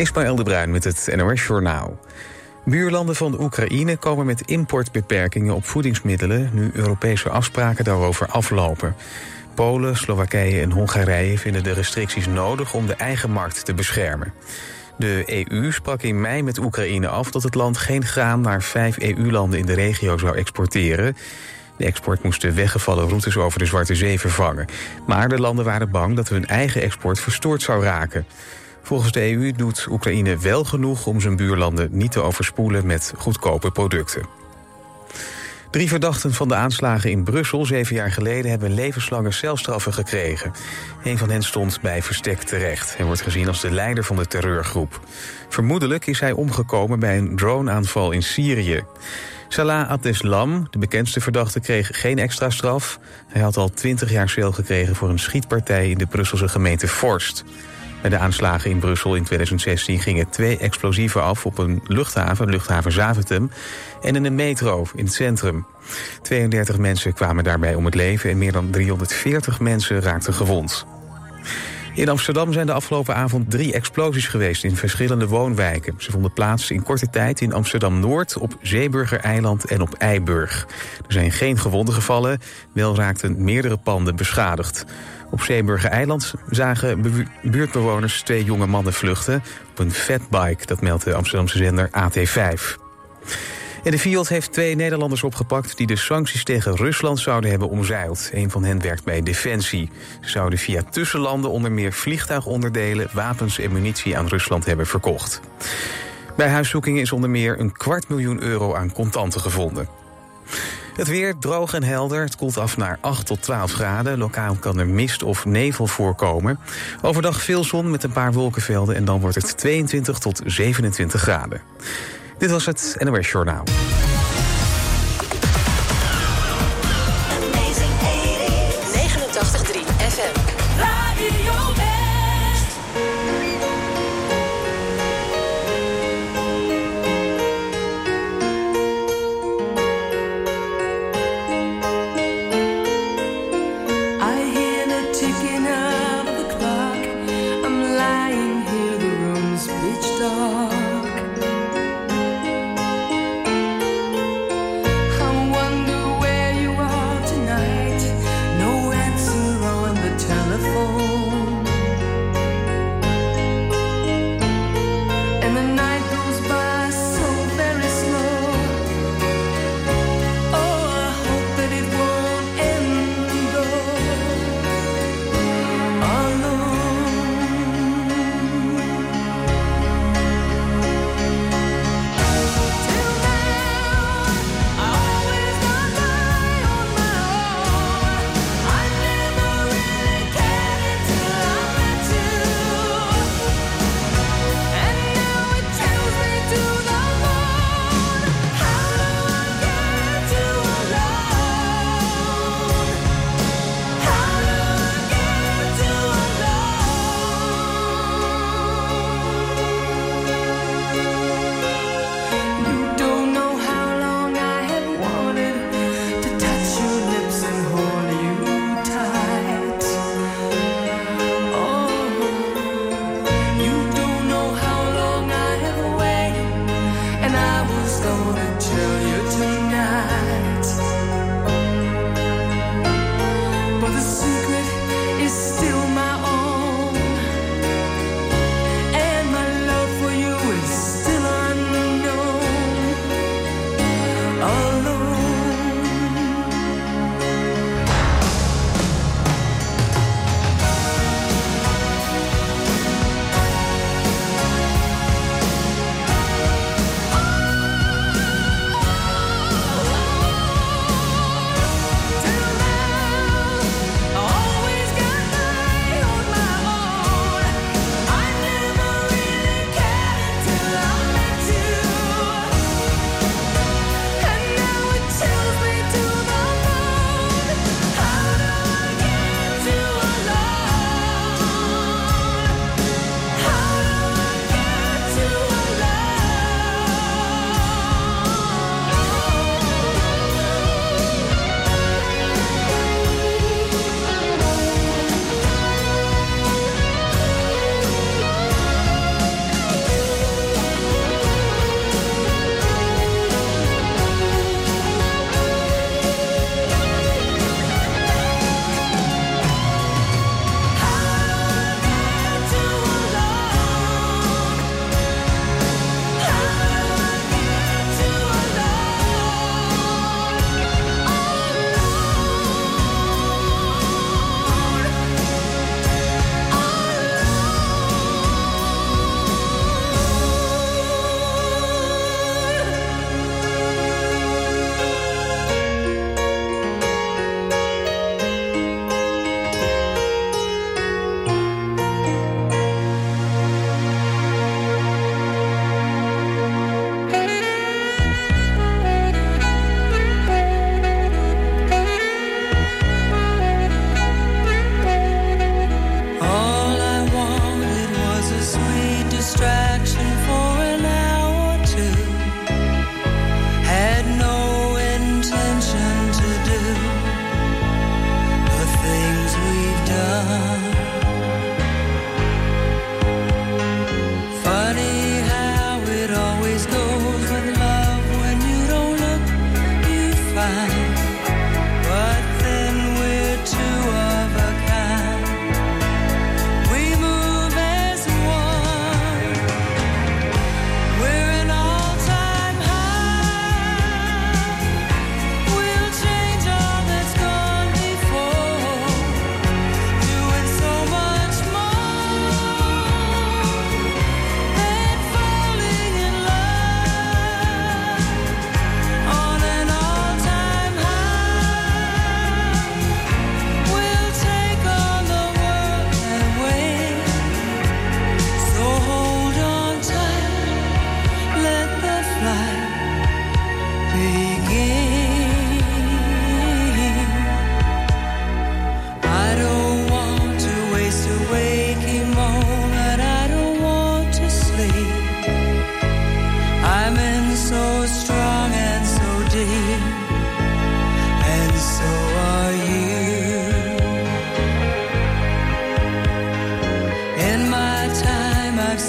Ismaël de Bruin met het NOS Journaal. Buurlanden van Oekraïne komen met importbeperkingen op voedingsmiddelen... nu Europese afspraken daarover aflopen. Polen, Slowakije en Hongarije vinden de restricties nodig... om de eigen markt te beschermen. De EU sprak in mei met Oekraïne af dat het land geen graan... naar vijf EU-landen in de regio zou exporteren... De export moest de weggevallen routes over de Zwarte Zee vervangen. Maar de landen waren bang dat hun eigen export verstoord zou raken. Volgens de EU doet Oekraïne wel genoeg om zijn buurlanden niet te overspoelen met goedkope producten. Drie verdachten van de aanslagen in Brussel zeven jaar geleden hebben levenslange celstraffen gekregen. Een van hen stond bij verstek terecht. Hij wordt gezien als de leider van de terreurgroep. Vermoedelijk is hij omgekomen bij een droneaanval in Syrië. Salah Abdeslam, de bekendste verdachte, kreeg geen extra straf. Hij had al twintig jaar cel gekregen voor een schietpartij in de Brusselse gemeente Forst. Bij de aanslagen in Brussel in 2016 gingen twee explosieven af op een luchthaven, luchthaven Zaventem, en in een metro in het centrum. 32 mensen kwamen daarbij om het leven en meer dan 340 mensen raakten gewond. In Amsterdam zijn de afgelopen avond drie explosies geweest in verschillende woonwijken. Ze vonden plaats in korte tijd in Amsterdam-Noord, op Zeeburger-eiland en op Eiburg. Er zijn geen gewonden gevallen, wel raakten meerdere panden beschadigd. Op Zeeburger-eiland zagen buurtbewoners twee jonge mannen vluchten op een fatbike, dat meldt de Amsterdamse zender AT5. En de Fiat heeft twee Nederlanders opgepakt die de sancties tegen Rusland zouden hebben omzeild. Een van hen werkt bij Defensie. Ze zouden via tussenlanden onder meer vliegtuigonderdelen, wapens en munitie aan Rusland hebben verkocht. Bij huiszoekingen is onder meer een kwart miljoen euro aan contanten gevonden. Het weer droog en helder. Het koelt af naar 8 tot 12 graden. Lokaal kan er mist of nevel voorkomen. Overdag veel zon met een paar wolkenvelden en dan wordt het 22 tot 27 graden. Dit was het NOS Journaal.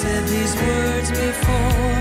said these words before.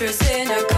interest in a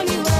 on you.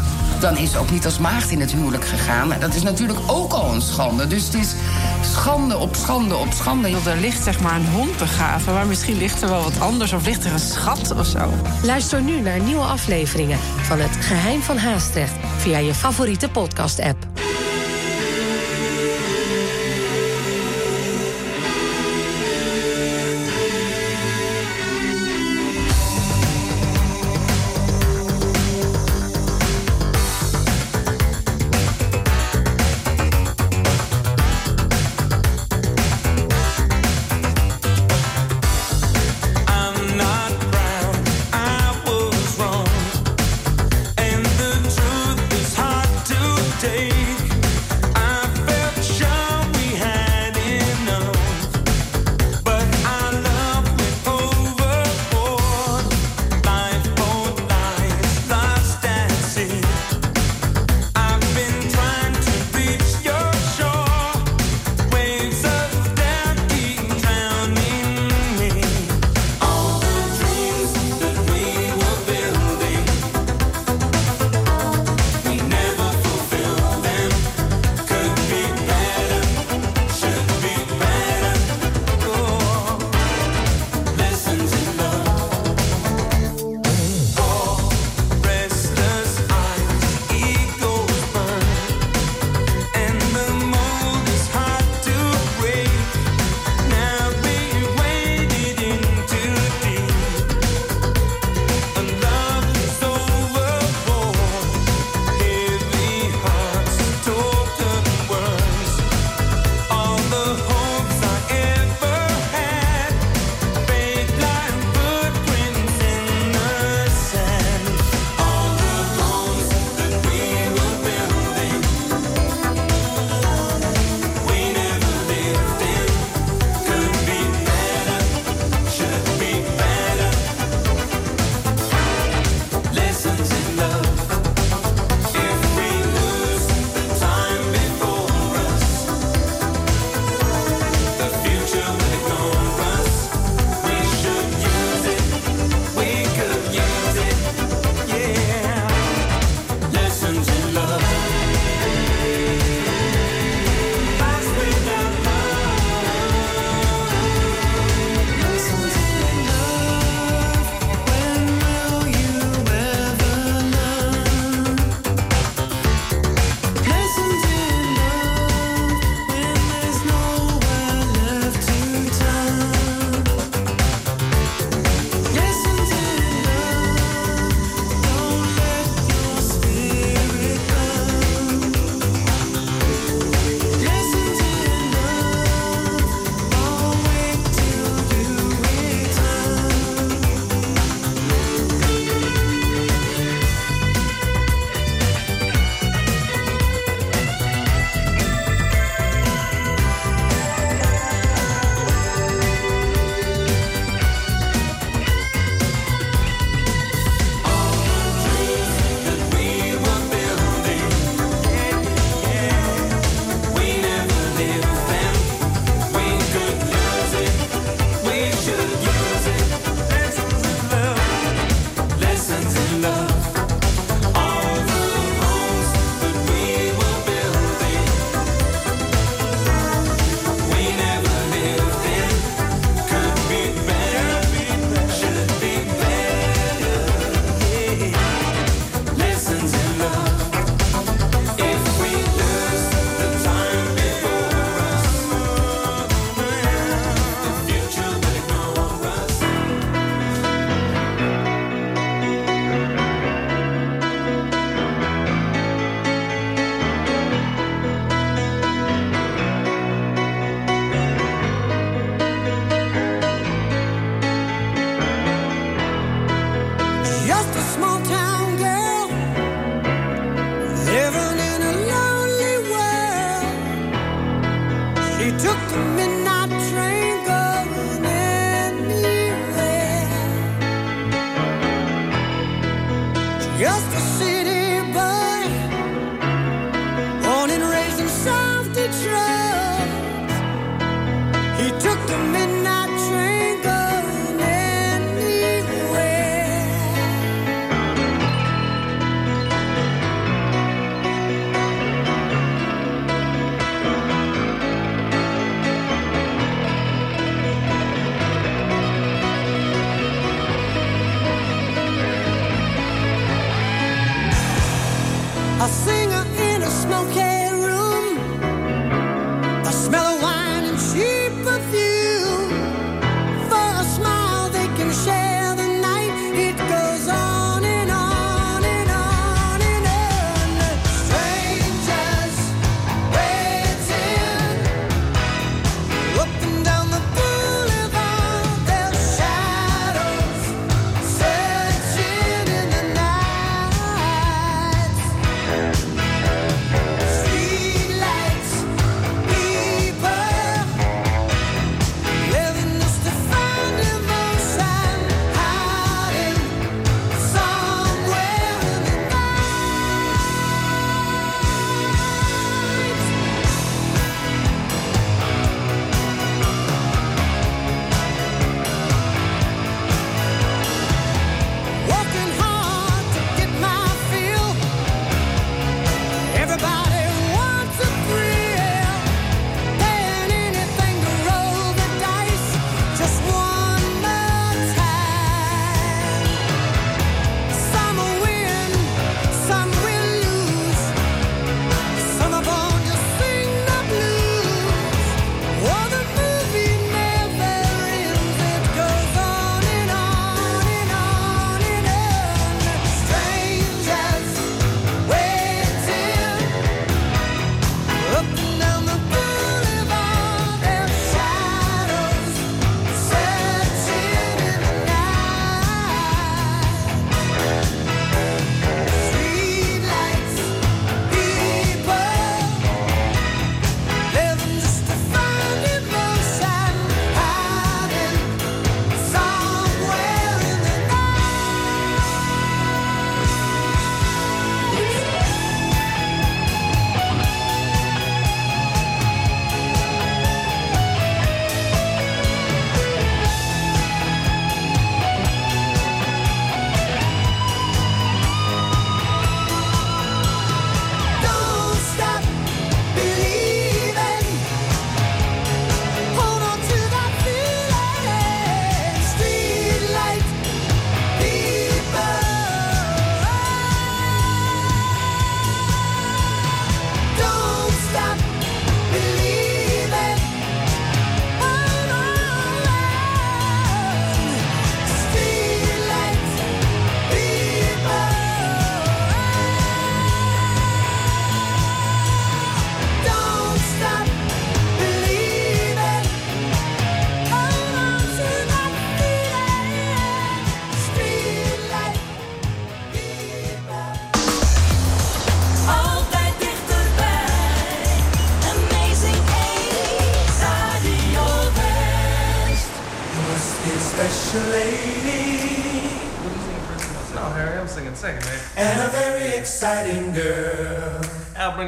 dan is ze ook niet als maagd in het huwelijk gegaan. Dat is natuurlijk ook al een schande. Dus het is schande op schande op schande. Er ligt zeg maar een hond begraven, maar misschien ligt er wel wat anders... of ligt er een schat of zo. Luister nu naar nieuwe afleveringen van Het Geheim van Haastrecht... via je favoriete podcast-app.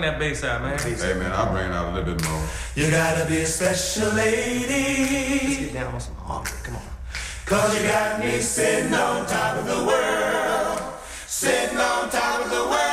that bass out, man. Hey, man, I'll bring it out a little bit more. You gotta be a special lady. Let's get down on some harmony. Come on. Cause you got me sitting on top of the world. Sitting on top of the world.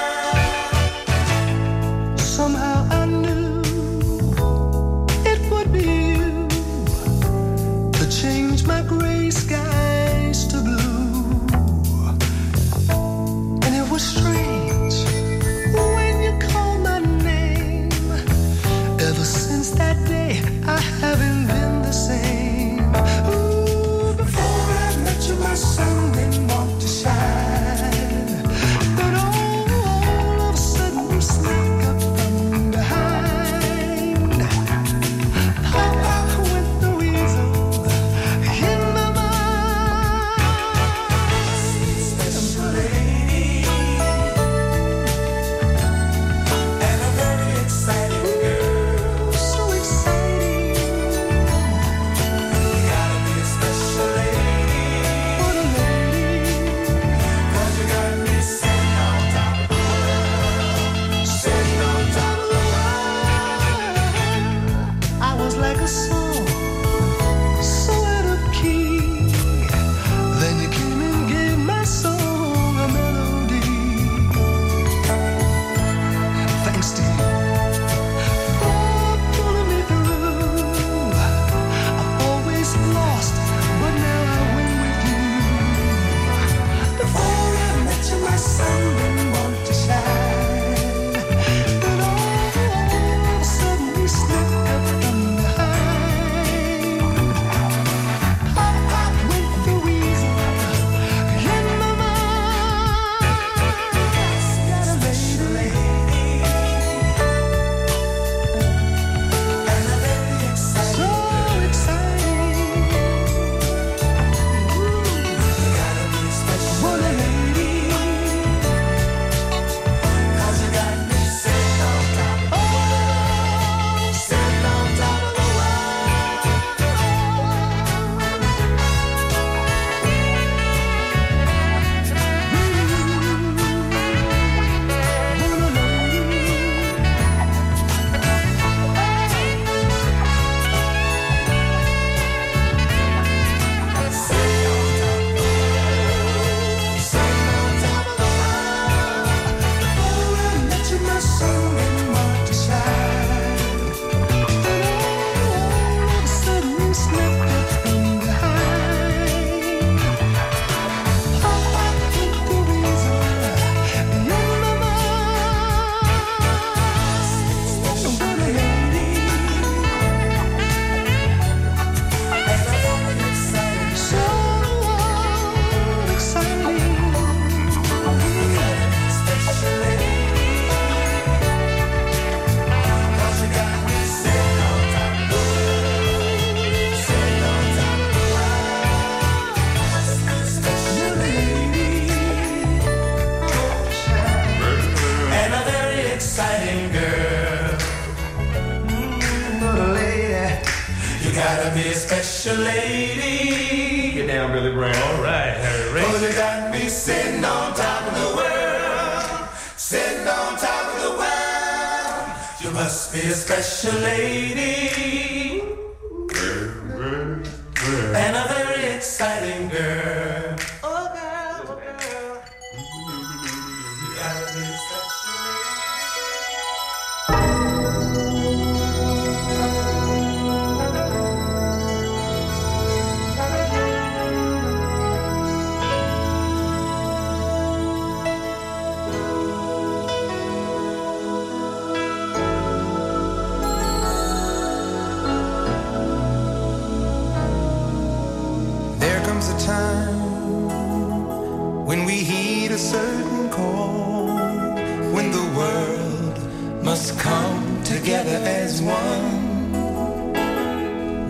together as one.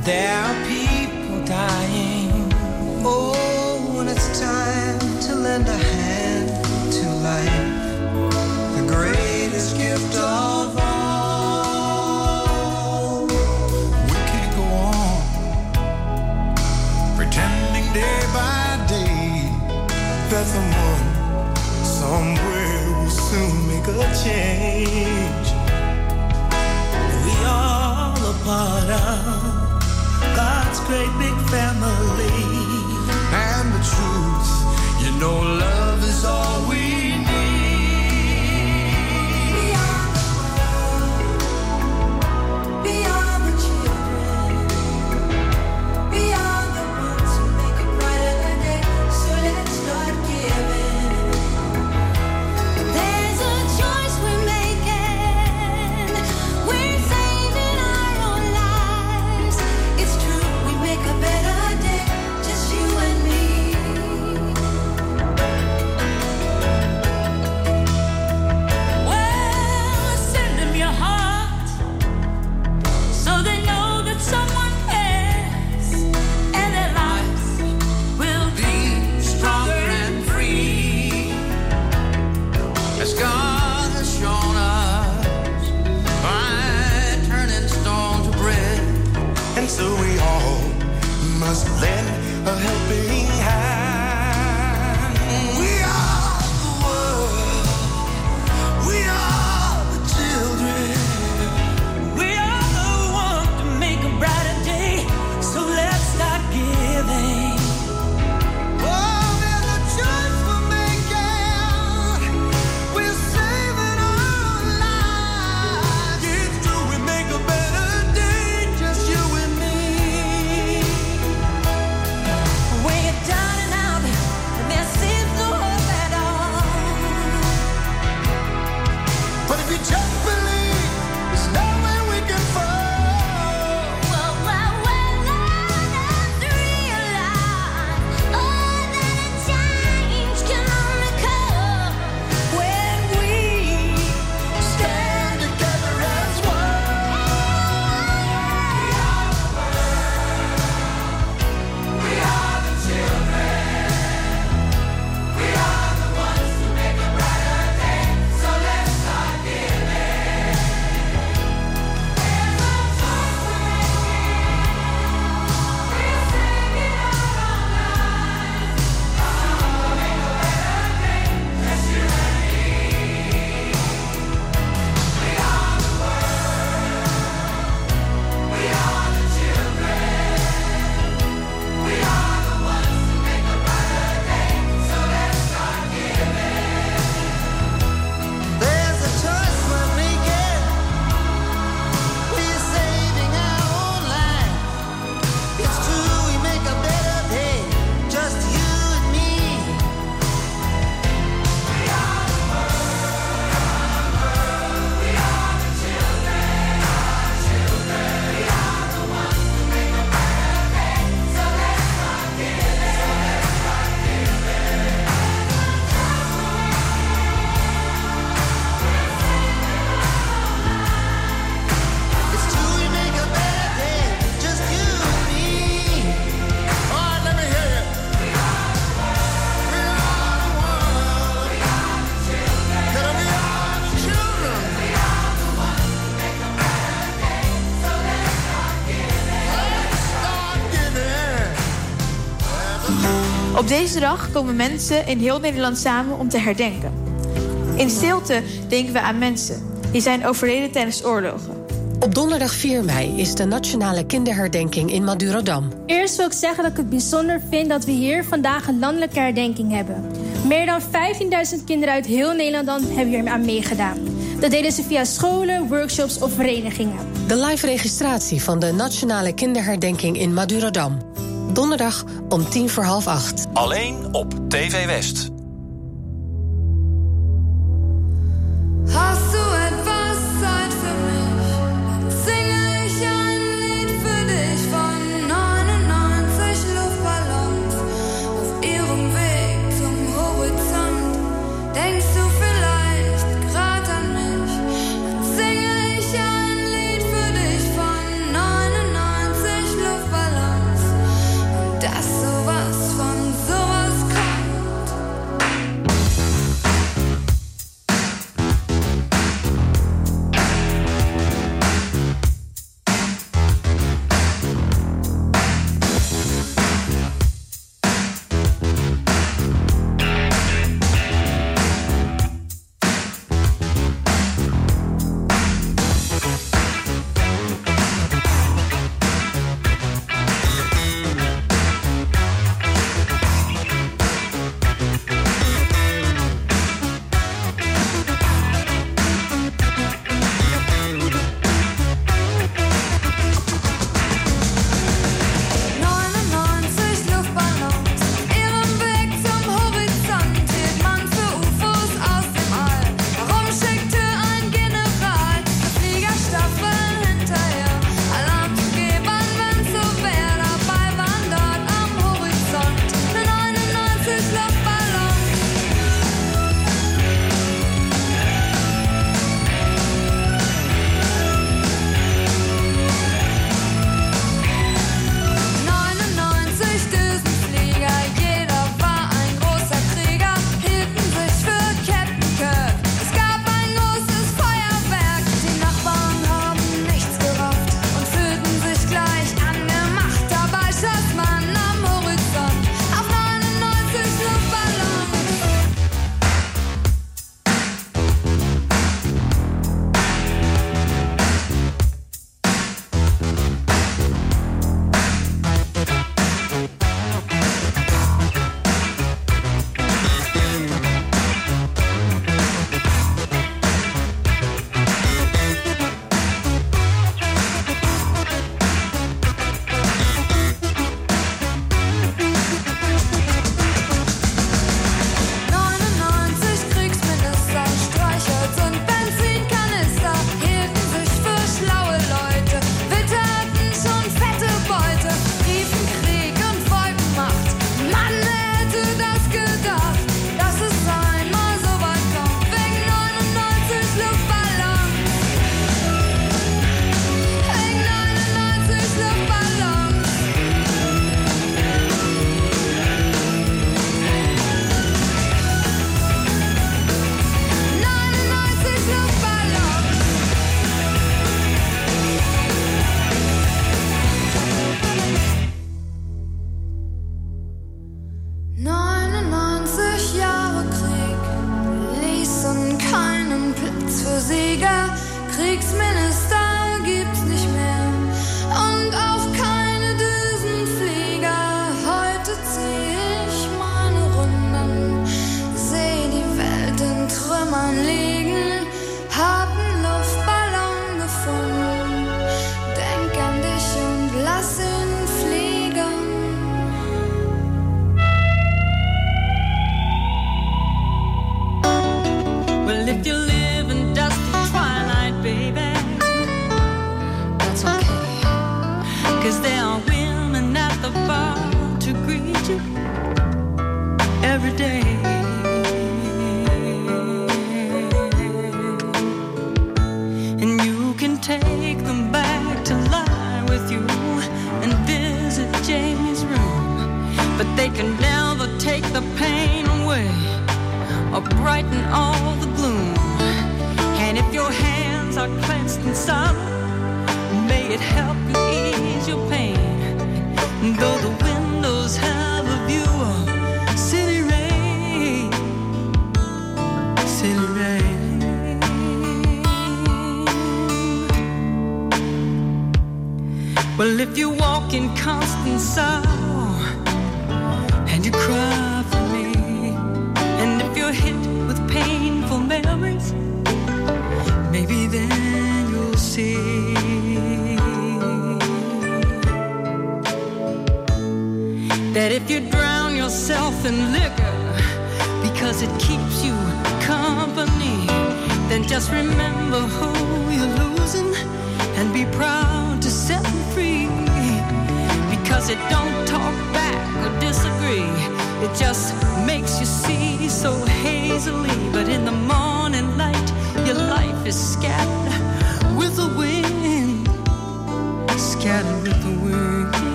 There are people dying. Oh, and it's time to lend a hand to life. The greatest gift of all. We can't go on pretending day by day that someone somewhere will soon make a change. down God's great big family. And the truth, you know, love. deze dag komen mensen in heel Nederland samen om te herdenken. In stilte denken we aan mensen die zijn overleden tijdens oorlogen. Op donderdag 4 mei is de nationale kinderherdenking in Madurodam. Eerst wil ik zeggen dat ik het bijzonder vind dat we hier vandaag een landelijke herdenking hebben. Meer dan 15.000 kinderen uit heel Nederland hebben hier aan meegedaan. Dat deden ze via scholen, workshops of verenigingen. De live registratie van de nationale kinderherdenking in Madurodam donderdag om tien voor half acht. Alleen op TV West.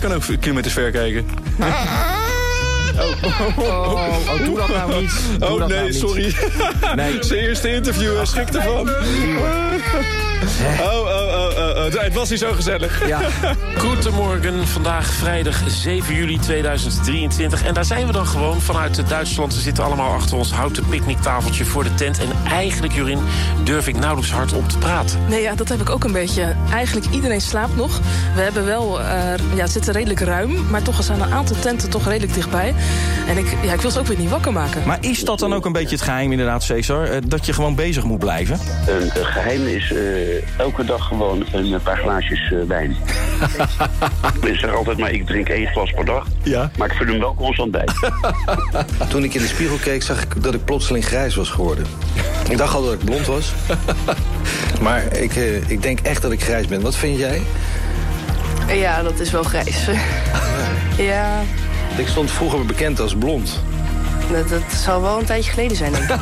Jij kan ook kilometers ver kijken. Oh, oh, doe dat nou niet. Doe oh nee, nou niet. sorry. Nee. Zijn eerste interview, hij schrikt ervan. Oh, oh, oh, oh, oh. Het was hier zo gezellig. Ja. Goedemorgen, vandaag vrijdag 7 juli 2023. En daar zijn we dan gewoon vanuit Duitsland. Ze zitten allemaal achter ons houten picknicktafeltje voor de tent. En eigenlijk, Jorin, durf ik nauwelijks hard op te praten. Nee, ja, dat heb ik ook een beetje. Eigenlijk iedereen slaapt nog. We hebben wel, eh, ja, het zit redelijk ruim, maar toch zijn een aantal tenten toch redelijk dichtbij. En ik, ja, ik wil ze ook weer niet wakker maken. Maar is dat dan ook een beetje het geheim inderdaad, Cesar? Eh, Dat je gewoon bezig moet blijven? Een eh, geheim is eh, elke dag gewoon een eh, paar glaasjes eh, wijn. ik zeg altijd maar, ik drink één glas per dag. Ja. Maar ik vul hem wel constant bij. Toen ik in de spiegel keek, zag ik dat ik plotseling grijs was geworden. Ik dacht al dat ik blond was. Maar ik, eh, ik denk echt dat ik grijs ben. Wat vind jij? Ja, dat is wel grijs. ja, Ik stond vroeger bekend als blond. Dat, dat zal wel een tijdje geleden zijn, denk ik.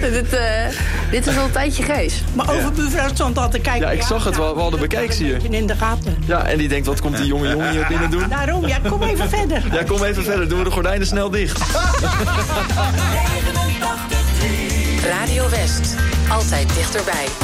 dit, eh, dit is wel een tijdje grijs. Maar overbuurvrouw stond al te kijken. Ja, ik zag het wel. We hadden bekijks hier. In de gaten. Ja, en die denkt, wat komt die jonge jongen hier binnen doen? Daarom, ja, kom even verder. Ja, kom even verder. Doen we de gordijnen snel dicht. Radio West. Altijd dichterbij.